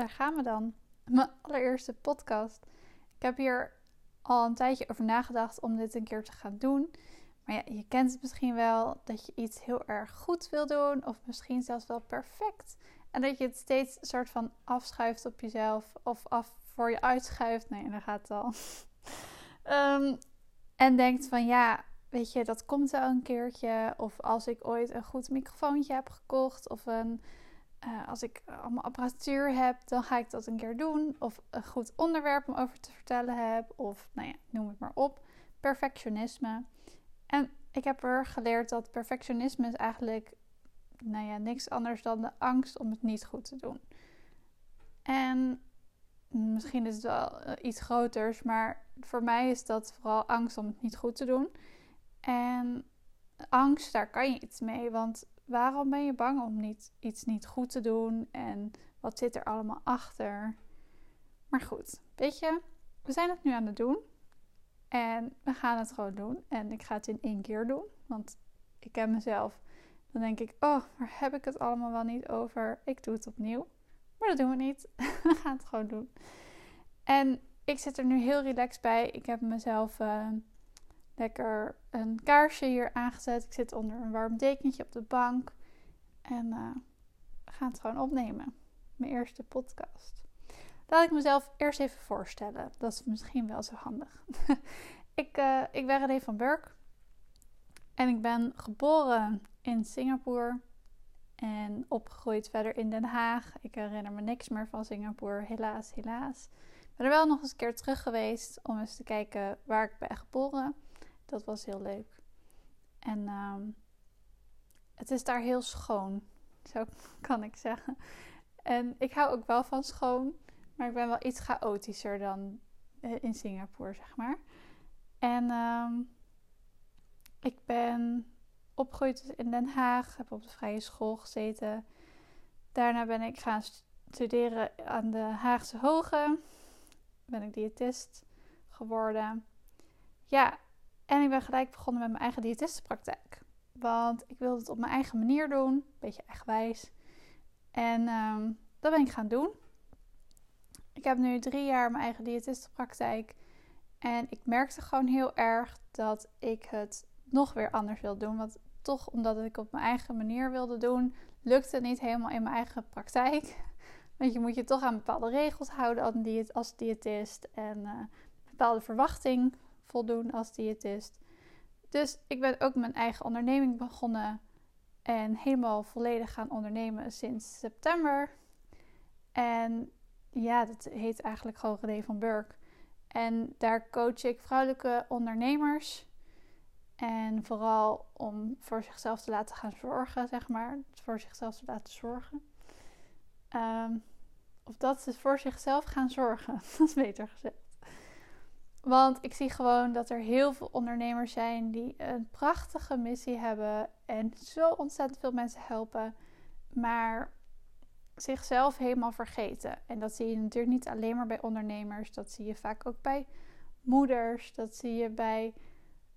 daar gaan we dan. Mijn allereerste podcast. Ik heb hier al een tijdje over nagedacht om dit een keer te gaan doen. Maar ja, je kent het misschien wel dat je iets heel erg goed wil doen, of misschien zelfs wel perfect. En dat je het steeds een soort van afschuift op jezelf, of af voor je uitschuift. Nee, daar gaat het al. um, en denkt van ja, weet je, dat komt wel een keertje. Of als ik ooit een goed microfoontje heb gekocht, of een uh, als ik allemaal apparatuur heb, dan ga ik dat een keer doen. Of een goed onderwerp om over te vertellen heb. Of nou ja, noem het maar op. Perfectionisme. En ik heb er geleerd dat perfectionisme is eigenlijk nou ja, niks anders dan de angst om het niet goed te doen. En misschien is het wel eh, iets groters, maar voor mij is dat vooral angst om het niet goed te doen. En angst, daar kan je iets mee, want waarom ben je bang om niet, iets niet goed te doen en wat zit er allemaal achter? Maar goed, weet je, we zijn het nu aan het doen en we gaan het gewoon doen. En ik ga het in één keer doen, want ik ken mezelf. Dan denk ik, oh, waar heb ik het allemaal wel niet over? Ik doe het opnieuw. Maar dat doen we niet. we gaan het gewoon doen. En ik zit er nu heel relaxed bij. Ik heb mezelf uh, lekker een kaarsje hier aangezet. Ik zit onder een warm dekentje op de bank. En uh, we gaan het gewoon opnemen. Mijn eerste podcast. Laat ik mezelf eerst even voorstellen. Dat is misschien wel zo handig. ik, uh, ik ben René van Burk. En ik ben geboren in Singapore. En opgegroeid verder in Den Haag. Ik herinner me niks meer van Singapore. Helaas, helaas. Ik ben er wel nog eens een keer terug geweest om eens te kijken waar ik ben geboren. Dat was heel leuk. En uh, het is daar heel schoon, zo kan ik zeggen. En ik hou ook wel van schoon, maar ik ben wel iets chaotischer dan eh, in Singapore, zeg maar. En uh, ik ben opgegroeid in Den Haag, heb op de vrije school gezeten. Daarna ben ik gaan studeren aan de Haagse Hoge. Ben ik diëtist geworden. Ja, en ik ben gelijk begonnen met mijn eigen diëtistenpraktijk. Want ik wilde het op mijn eigen manier doen. Een beetje eigenwijs. En um, dat ben ik gaan doen. Ik heb nu drie jaar mijn eigen diëtistenpraktijk. En ik merkte gewoon heel erg dat ik het nog weer anders wil doen. Want toch omdat ik op mijn eigen manier wilde doen, lukte het niet helemaal in mijn eigen praktijk. Want je moet je toch aan bepaalde regels houden als diëtist. En uh, bepaalde verwachting voldoen als diëtist. Dus ik ben ook mijn eigen onderneming begonnen en helemaal volledig gaan ondernemen sinds september. En ja, dat heet eigenlijk gewoon van Burk. En daar coach ik vrouwelijke ondernemers. En vooral om voor zichzelf te laten gaan zorgen, zeg maar. Voor zichzelf te laten zorgen. Um, of dat ze voor zichzelf gaan zorgen. Dat is beter gezegd. Want ik zie gewoon dat er heel veel ondernemers zijn die een prachtige missie hebben en zo ontzettend veel mensen helpen, maar zichzelf helemaal vergeten. En dat zie je natuurlijk niet alleen maar bij ondernemers, dat zie je vaak ook bij moeders, dat zie je bij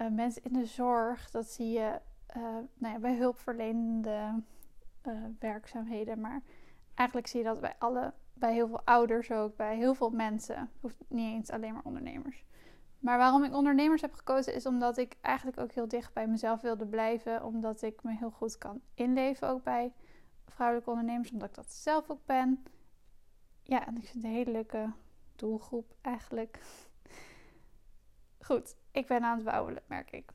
uh, mensen in de zorg, dat zie je uh, nou ja, bij hulpverlenende uh, werkzaamheden. Maar eigenlijk zie je dat bij alle bij heel veel ouders ook, bij heel veel mensen. Hoeft niet eens alleen maar ondernemers. Maar waarom ik ondernemers heb gekozen is omdat ik eigenlijk ook heel dicht bij mezelf wilde blijven. Omdat ik me heel goed kan inleven ook bij vrouwelijke ondernemers. Omdat ik dat zelf ook ben. Ja, en ik vind het een hele leuke doelgroep eigenlijk. Goed, ik ben aan het bouwen, merk ik.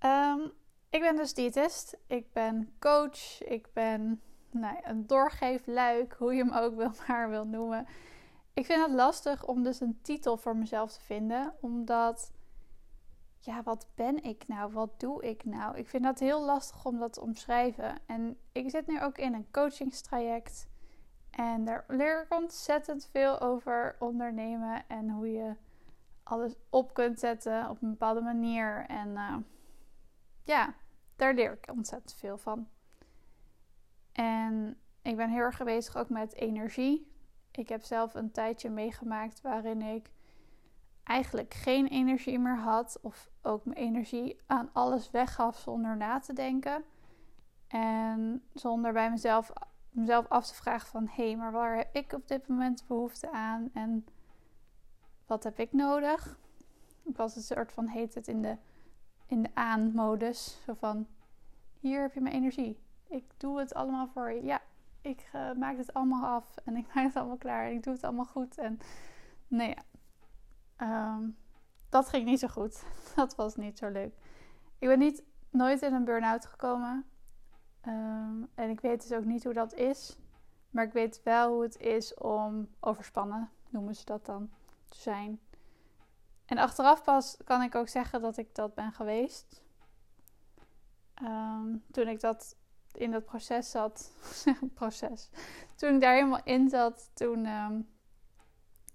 Um, ik ben dus diëtist. Ik ben coach. Ik ben nou, een doorgeefluik, hoe je hem ook wil, maar wil noemen. Ik vind het lastig om dus een titel voor mezelf te vinden, omdat ja, wat ben ik nou? Wat doe ik nou? Ik vind dat heel lastig om dat te omschrijven. En ik zit nu ook in een coachingstraject. En daar leer ik ontzettend veel over ondernemen en hoe je alles op kunt zetten op een bepaalde manier. En uh, ja, daar leer ik ontzettend veel van. En ik ben heel erg bezig ook met energie. Ik heb zelf een tijdje meegemaakt waarin ik eigenlijk geen energie meer had. Of ook mijn energie aan alles weggaf zonder na te denken. En zonder bij mezelf mezelf af te vragen van... hé, hey, maar waar heb ik op dit moment behoefte aan? En wat heb ik nodig? Ik was een soort van, heet het, in de, in de aan-modus. Zo van, hier heb je mijn energie. Ik doe het allemaal voor. Ja, ik uh, maak het allemaal af en ik maak het allemaal klaar en ik doe het allemaal goed. En nee, ja. Ehm, dat ging niet zo goed. Dat was niet zo leuk. Ik ben niet nooit in een burn-out gekomen. Ehm, en ik weet dus ook niet hoe dat is. Maar ik weet wel hoe het is om overspannen, noemen ze dat dan, te zijn. En achteraf pas kan ik ook zeggen dat ik dat ben geweest. Um, toen ik dat in dat proces zat, proces, toen ik daar helemaal in zat, toen um,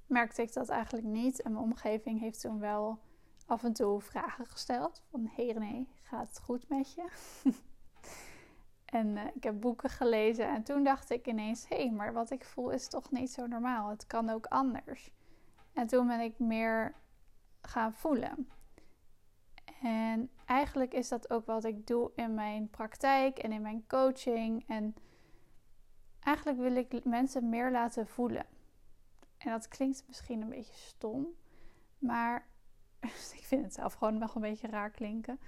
merkte ik dat eigenlijk niet. En mijn omgeving heeft toen wel af en toe vragen gesteld. Van, hé hey René, gaat het goed met je? en uh, ik heb boeken gelezen en toen dacht ik ineens, hé, hey, maar wat ik voel is toch niet zo normaal. Het kan ook anders. En toen ben ik meer gaan voelen. En eigenlijk is dat ook wat ik doe in mijn praktijk en in mijn coaching. En eigenlijk wil ik mensen meer laten voelen. En dat klinkt misschien een beetje stom, maar ik vind het zelf gewoon wel een beetje raar klinken.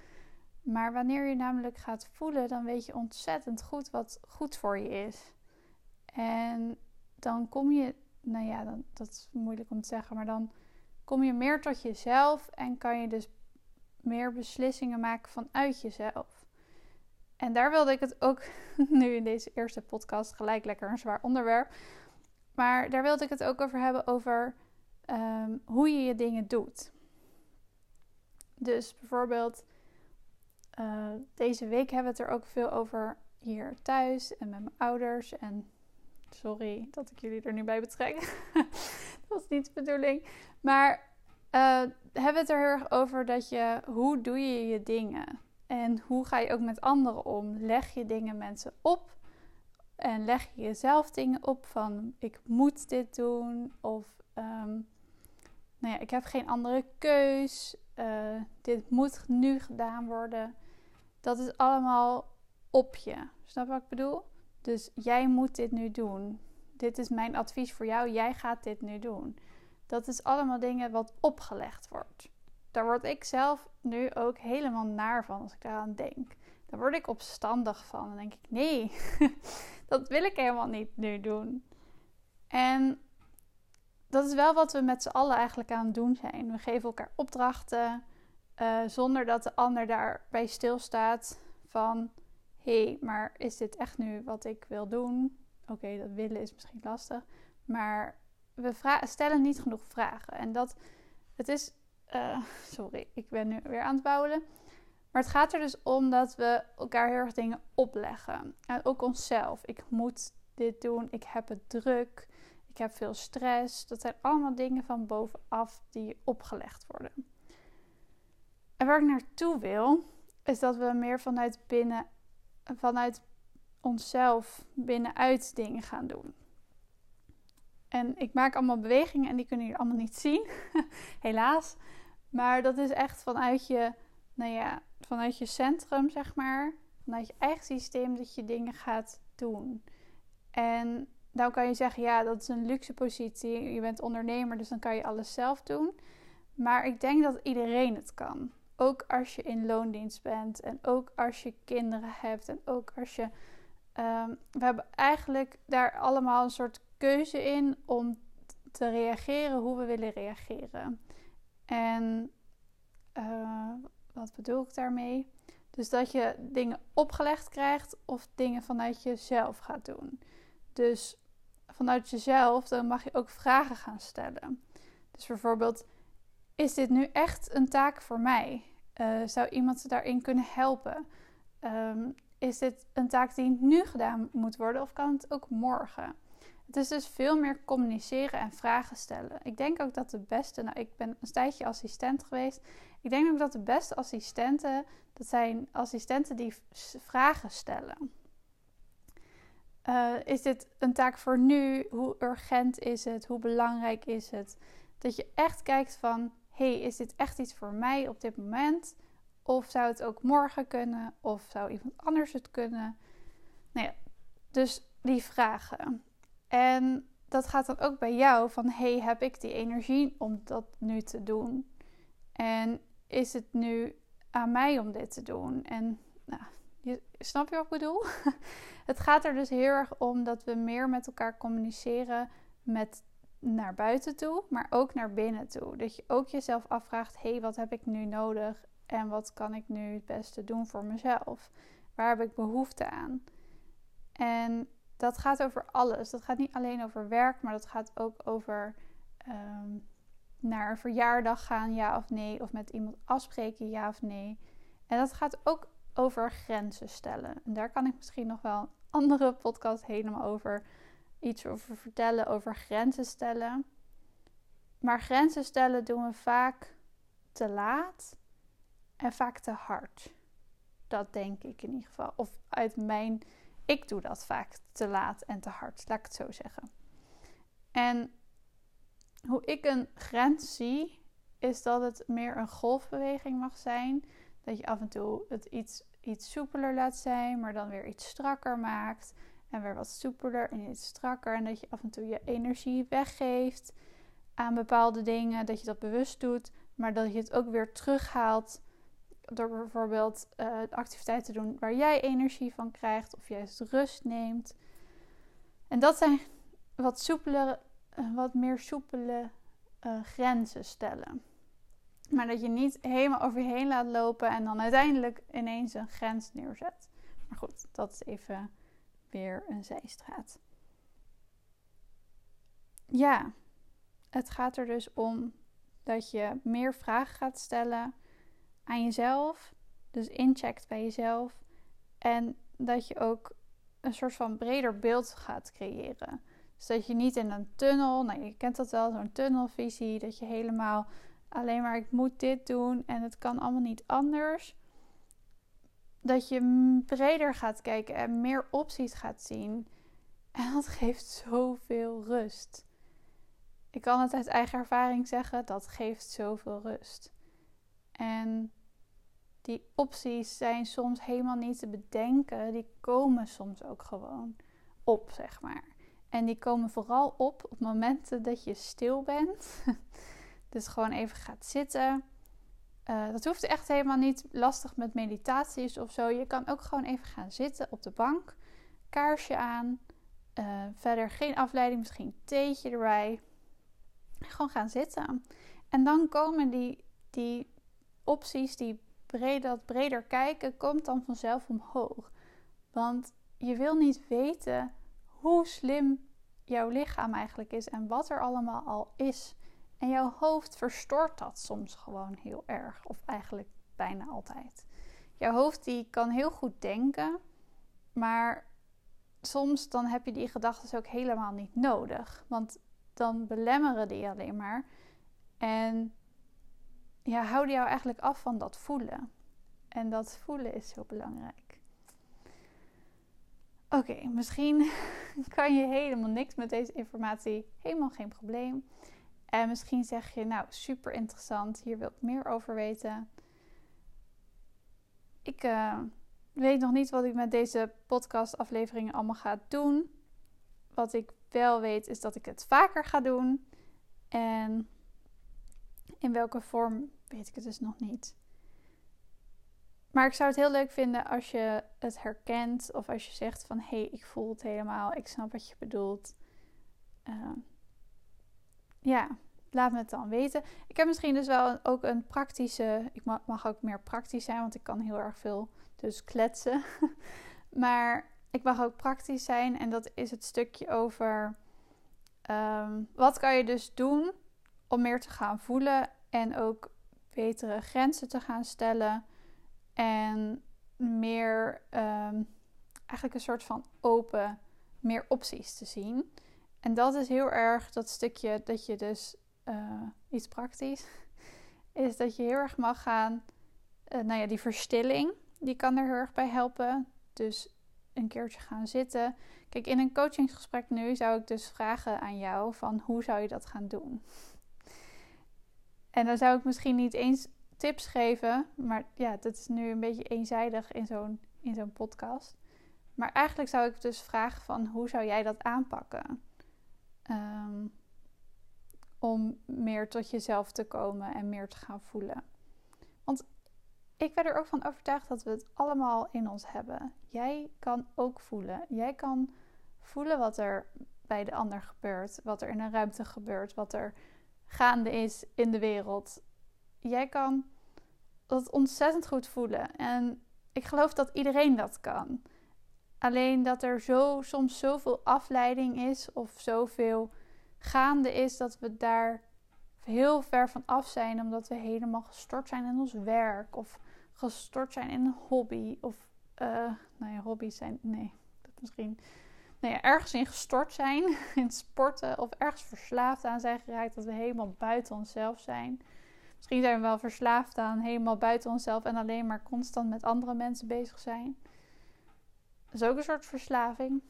Maar wanneer je namelijk gaat voelen, dan weet je ontzettend goed wat goed voor je is. En dan kom je, nou ja, dan, dat is moeilijk om te zeggen, maar dan kom je meer tot jezelf en kan je dus meer beslissingen maken vanuit jezelf. En daar wilde ik het ook nu in deze eerste podcast gelijk lekker een zwaar onderwerp. Maar daar wilde ik het ook over hebben over ehm, hoe je je dingen doet. Dus bijvoorbeeld uh, deze week hebben we het er ook veel over hier thuis en met mijn ouders. En sorry dat ik jullie er nu bij betrek. dat was niet de bedoeling. Maar hebben we het er heel erg over dat je, hoe doe je je dingen? En hoe ga je ook met anderen om? Leg je dingen mensen op? En leg je jezelf dingen op van ik moet dit doen of um, nou ja, ik heb geen andere keus. Uh, dit moet nu gedaan worden. Dat is allemaal op je. Snap wat ik bedoel? Dus jij moet dit nu doen. Dit is mijn advies voor jou. Jij gaat dit nu doen. Dat is allemaal dingen wat opgelegd wordt. Daar word ik zelf nu ook helemaal naar van als ik daaraan denk. Daar word ik opstandig van. Dan denk ik, nee, dat wil ik helemaal niet nu doen. En dat is wel wat we met z'n allen eigenlijk aan het doen zijn. We geven elkaar opdrachten uh, zonder dat de ander daarbij stilstaat van... hé, hey, maar is dit echt nu wat ik wil doen? Oké, dat willen is misschien lastig. Maar we stellen niet genoeg vragen. En dat, het is, uh, sorry, ik ben nu weer aan het bouwen. Maar het gaat er dus om dat we elkaar heel erg dingen opleggen. En ook onszelf. Ik moet dit doen, ik heb het druk, ik heb veel stress. Dat zijn allemaal dingen van bovenaf die opgelegd worden. En waar ik naartoe wil, is dat we meer vanuit binnen, vanuit onszelf binnenuit dingen gaan doen. En ik maak allemaal bewegingen en die kunnen jullie allemaal niet zien, helaas. Maar dat is echt vanuit je, nou ja, vanuit je centrum, zeg maar. Vanuit je eigen systeem dat je dingen gaat doen. En dan kan je zeggen, ja, dat is een luxe positie. Je bent ondernemer, dus dan kan je alles zelf doen. Maar ik denk dat iedereen het kan. Ook als je in loondienst bent en ook als je kinderen hebt en ook als je. Um, we hebben eigenlijk daar allemaal een soort keuze in om te reageren hoe we willen reageren. En uh, wat bedoel ik daarmee? Dus dat je dingen opgelegd krijgt of dingen vanuit jezelf gaat doen. Dus vanuit jezelf, dan mag je ook vragen gaan stellen. Dus bijvoorbeeld, is dit nu echt een taak voor mij? Uh, zou iemand daarin kunnen helpen? Um, is dit een taak die nu gedaan moet worden of kan het ook morgen? Het is dus veel meer communiceren en vragen stellen. Ik denk ook dat de beste, nou ik ben een tijdje assistent geweest. Ik denk ook dat de beste assistenten, dat zijn assistenten die vragen stellen. Uh, is dit een taak voor nu? Hoe urgent is het? Hoe belangrijk is het? Dat je echt kijkt van, hey, is dit echt iets voor mij op dit moment? Of zou het ook morgen kunnen? Of zou iemand anders het kunnen? Nou ja, dus die vragen. En dat gaat dan ook bij jou van hey, heb ik die energie om dat nu te doen? En is het nu aan mij om dit te doen? En nou, je, snap je wat ik bedoel? het gaat er dus heel erg om dat we meer met elkaar communiceren met naar buiten toe, maar ook naar binnen toe. Dat je ook jezelf afvraagt: hé, hey, wat heb ik nu nodig en wat kan ik nu het beste doen voor mezelf? Waar heb ik behoefte aan? En dat gaat over alles. Dat gaat niet alleen over werk, maar dat gaat ook over ehm, naar een verjaardag gaan, ja of nee, of met iemand afspreken, ja of nee. En dat gaat ook over grenzen stellen. En daar kan ik misschien nog wel een andere podcast helemaal over iets over vertellen over grenzen stellen. Maar grenzen stellen doen we vaak te laat en vaak te hard. Dat denk ik in ieder geval. Of uit mijn. Ik doe dat vaak te laat en te hard, laat ik het zo zeggen. En hoe ik een grens zie, is dat het meer een golfbeweging mag zijn. Dat je af en toe het iets, iets soepeler laat zijn, maar dan weer iets strakker maakt. En weer wat soepeler en iets strakker. En dat je af en toe je energie weggeeft aan bepaalde dingen. Dat je dat bewust doet. Maar dat je het ook weer terughaalt. Door bijvoorbeeld uh, activiteiten te doen waar jij energie van krijgt. Of juist rust neemt. En dat zijn wat soepelere, uh, wat meer soepele uh, grenzen stellen. Maar dat je niet helemaal over je heen laat lopen en dan uiteindelijk ineens een grens neerzet. Maar goed, dat is even weer een zijstraat. Ja, het gaat er dus om dat je meer vragen gaat stellen aan jezelf. Dus incheckt bij jezelf. En dat je ook een soort van breder beeld gaat creëren. Dus dat je niet in een tunnel, nou je kent dat wel, zo'n tunnelvisie, dat je helemaal alleen maar ik moet dit doen en het kan allemaal niet anders dat je breder gaat kijken en meer opties gaat zien. En dat geeft zoveel rust. Ik kan het uit eigen ervaring zeggen, dat geeft zoveel rust. En die opties zijn soms helemaal niet te bedenken, die komen soms ook gewoon op, zeg maar. En die komen vooral op op momenten dat je stil bent. dus gewoon even gaat zitten uh, dat hoeft echt helemaal niet lastig met meditaties of zo. Je kan ook gewoon even gaan zitten op de bank, kaarsje aan, uh, verder geen afleiding, misschien theetje erbij. Gewoon gaan zitten. En dan komen die, die opties, die breder, dat breder kijken, komt dan vanzelf omhoog. Want je wil niet weten hoe slim jouw lichaam eigenlijk is en wat er allemaal al is. En jouw hoofd verstoort dat soms gewoon heel erg, of eigenlijk bijna altijd. Jouw hoofd die kan heel goed denken, maar soms dan heb je die gedachten ook helemaal niet nodig, want dan belemmeren die alleen maar en ja, houden jou eigenlijk af van dat voelen. En dat voelen is zo belangrijk. Oké, misschien kan je helemaal niks met deze informatie, helemaal geen probleem. En misschien zeg je, nou, super interessant, hier wil ik meer over weten. Ik uh, weet nog niet wat ik met deze podcastafleveringen allemaal ga doen. Wat ik wel weet is dat ik het vaker ga doen. En in welke vorm weet ik het dus nog niet. Maar ik zou het heel leuk vinden als je het herkent of als je zegt van hé, hey, ik voel het helemaal, ik snap wat je bedoelt. Uh, ja, laat me het dan weten. Ik heb misschien dus wel ook een praktische. Ik mag ook meer praktisch zijn, want ik kan heel erg veel dus kletsen. maar ik mag ook praktisch zijn en dat is het stukje over um, wat kan je dus doen om meer te gaan voelen en ook betere grenzen te gaan stellen en meer um, eigenlijk een soort van open, meer opties te zien. En dat is heel erg dat stukje dat je dus uh, iets praktisch, is dat je heel erg mag gaan, uh, nou ja, die verstilling, die kan er heel erg bij helpen. Dus een keertje gaan zitten. Kijk, in een coachingsgesprek nu zou ik dus vragen aan jou van hoe zou je dat gaan doen? En dan zou ik misschien niet eens tips geven, maar ja, dat is nu een beetje eenzijdig in zo'n in zo'n podcast. Maar eigenlijk zou ik dus vragen van hoe zou jij dat aanpakken? Ehm, om meer tot jezelf te komen en meer te gaan voelen. Want ik ben er ook van overtuigd dat we het allemaal in ons hebben. Jij kan ook voelen. Jij kan voelen wat er bij de ander gebeurt, wat er in een ruimte gebeurt, wat er gaande is in de wereld. Jij kan dat ontzettend goed voelen. En ik geloof dat iedereen dat kan. Alleen dat er zo, soms zoveel afleiding is of zoveel gaande is dat we daar heel ver van af zijn, omdat we helemaal gestort zijn in ons werk of gestort zijn in een hobby. Of, uh, nou ja, hobby's zijn, nee, dat misschien. Nou ja, ergens in gestort zijn, in sporten of ergens verslaafd aan zijn geraakt, dat we helemaal buiten onszelf zijn. Misschien zijn we wel verslaafd aan helemaal buiten onszelf en alleen maar constant met andere mensen bezig zijn. Dat is ook een soort verslaving.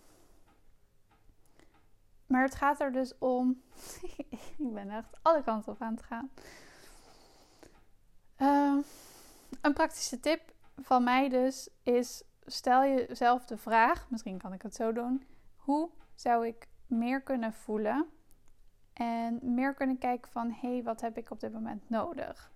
Maar het gaat er dus om. ik ben echt alle kanten op aan het gaan. Uh, een praktische tip van mij dus is: stel jezelf de vraag, misschien kan ik het zo doen. Hoe zou ik meer kunnen voelen? En meer kunnen kijken van hé, hey, wat heb ik op dit moment nodig?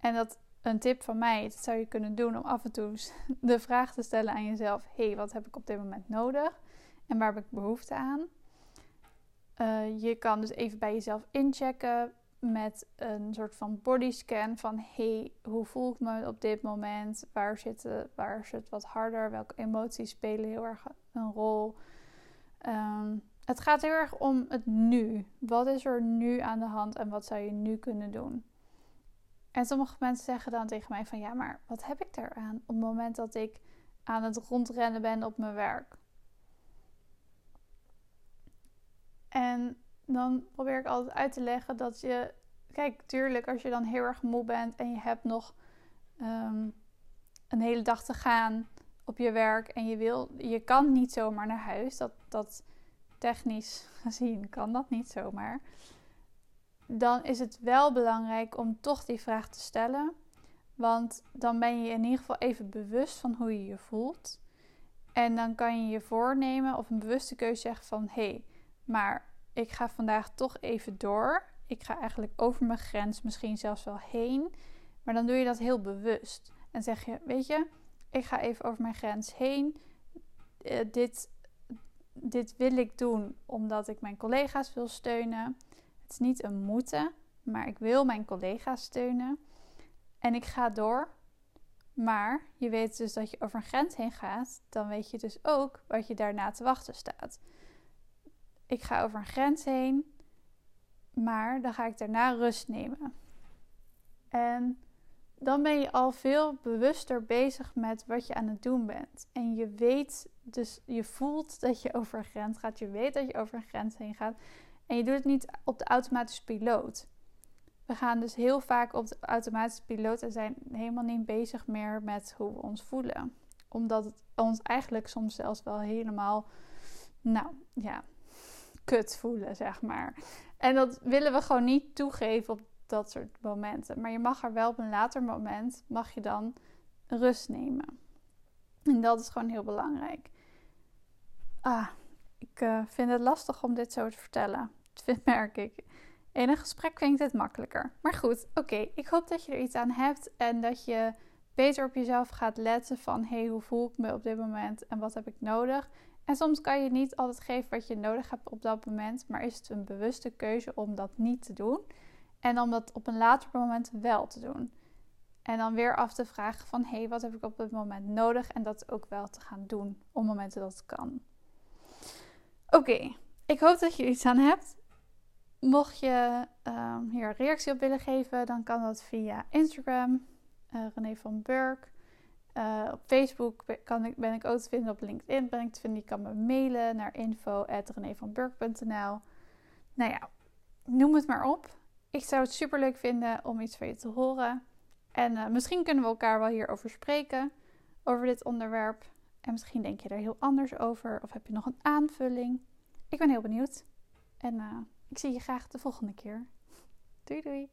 En dat een tip van mij, dat zou je kunnen doen om af en toe de vraag te stellen aan jezelf: hé, hey, wat heb ik op dit moment nodig? En waar heb ik behoefte aan? Uh, je kan dus even bij jezelf inchecken met een soort van bodyscan van hey, hoe voel ik me op dit moment? Waar zit, waar zit wat harder? Welke emoties spelen heel erg een rol? Um, het gaat heel erg om het nu. Wat is er nu aan de hand en wat zou je nu kunnen doen? En sommige mensen zeggen dan tegen mij van ja, maar wat heb ik daaraan op het moment dat ik aan het rondrennen ben op mijn werk? En dan probeer ik altijd uit te leggen dat je, kijk, tuurlijk, als je dan heel erg moe bent en je hebt nog um, een hele dag te gaan op je werk en je wil, je kan niet zomaar naar huis. Dat, dat technisch gezien kan dat niet zomaar. Dan is het wel belangrijk om toch die vraag te stellen. Want dan ben je in ieder geval even bewust van hoe je je voelt. En dan kan je je voornemen of een bewuste keuze zeggen van hé, hey, maar ik ga vandaag toch even door. Ik ga eigenlijk over mijn grens, misschien zelfs wel heen. Maar dan doe je dat heel bewust. En zeg je, weet je, ik ga even over mijn grens heen. Uh, dit, dit wil ik doen omdat ik mijn collega's wil steunen. Het is niet een moeten, maar ik wil mijn collega's steunen. En ik ga door. Maar je weet dus dat je over een grens heen gaat. Dan weet je dus ook wat je daarna te wachten staat ik ga over een grens heen, maar dan ga ik daarna rust nemen. En dan ben je al veel bewuster bezig met wat je aan het doen bent. En je weet, dus je voelt dat je over een grens gaat. Je weet dat je over een grens heen gaat. En je doet het niet op de automatische piloot. We gaan dus heel vaak op de automatische piloot en zijn helemaal niet bezig meer met hoe we ons voelen. Omdat het ons eigenlijk soms zelfs wel helemaal, nou ja, kut voelen, zeg maar. En dat willen we gewoon niet toegeven op dat soort momenten. Maar je mag er wel op een later moment, mag je dan rust nemen. En dat is gewoon heel belangrijk. Ah, ik uh, vind het lastig om dit zo te vertellen. Dat merk ik. In een gesprek ik dit makkelijker. Maar goed, oké. Ik hoop dat je er iets aan hebt en dat je beter op jezelf gaat letten van... hey, hoe voel ik me op dit moment en wat heb ik nodig? En soms kan je niet altijd geven wat je nodig hebt op dat moment, maar is het een bewuste keuze om dat niet te doen en om dat op een later moment wel te doen. En dan weer af te vragen van hé, hey, wat heb ik op dit moment nodig en dat ook wel te gaan doen op momenten dat het kan. Oké, ik hoop dat je iets aan hebt. Mocht je um, hier een reactie op willen geven, dan kan dat via Instagram, uh, René van Burk. Uh, op Facebook kan ik, ben ik ook te vinden. Op LinkedIn ben ik te vinden. Je kan me mailen naar info.renevanburg.nl Nou ja, noem het maar op. Ik zou het super leuk vinden om iets van je te horen. En uh, misschien kunnen we elkaar wel hierover spreken. Over dit onderwerp. En misschien denk je er heel anders over. Of heb je nog een aanvulling. Ik ben heel benieuwd. En uh, ik zie je graag de volgende keer. Doei doei.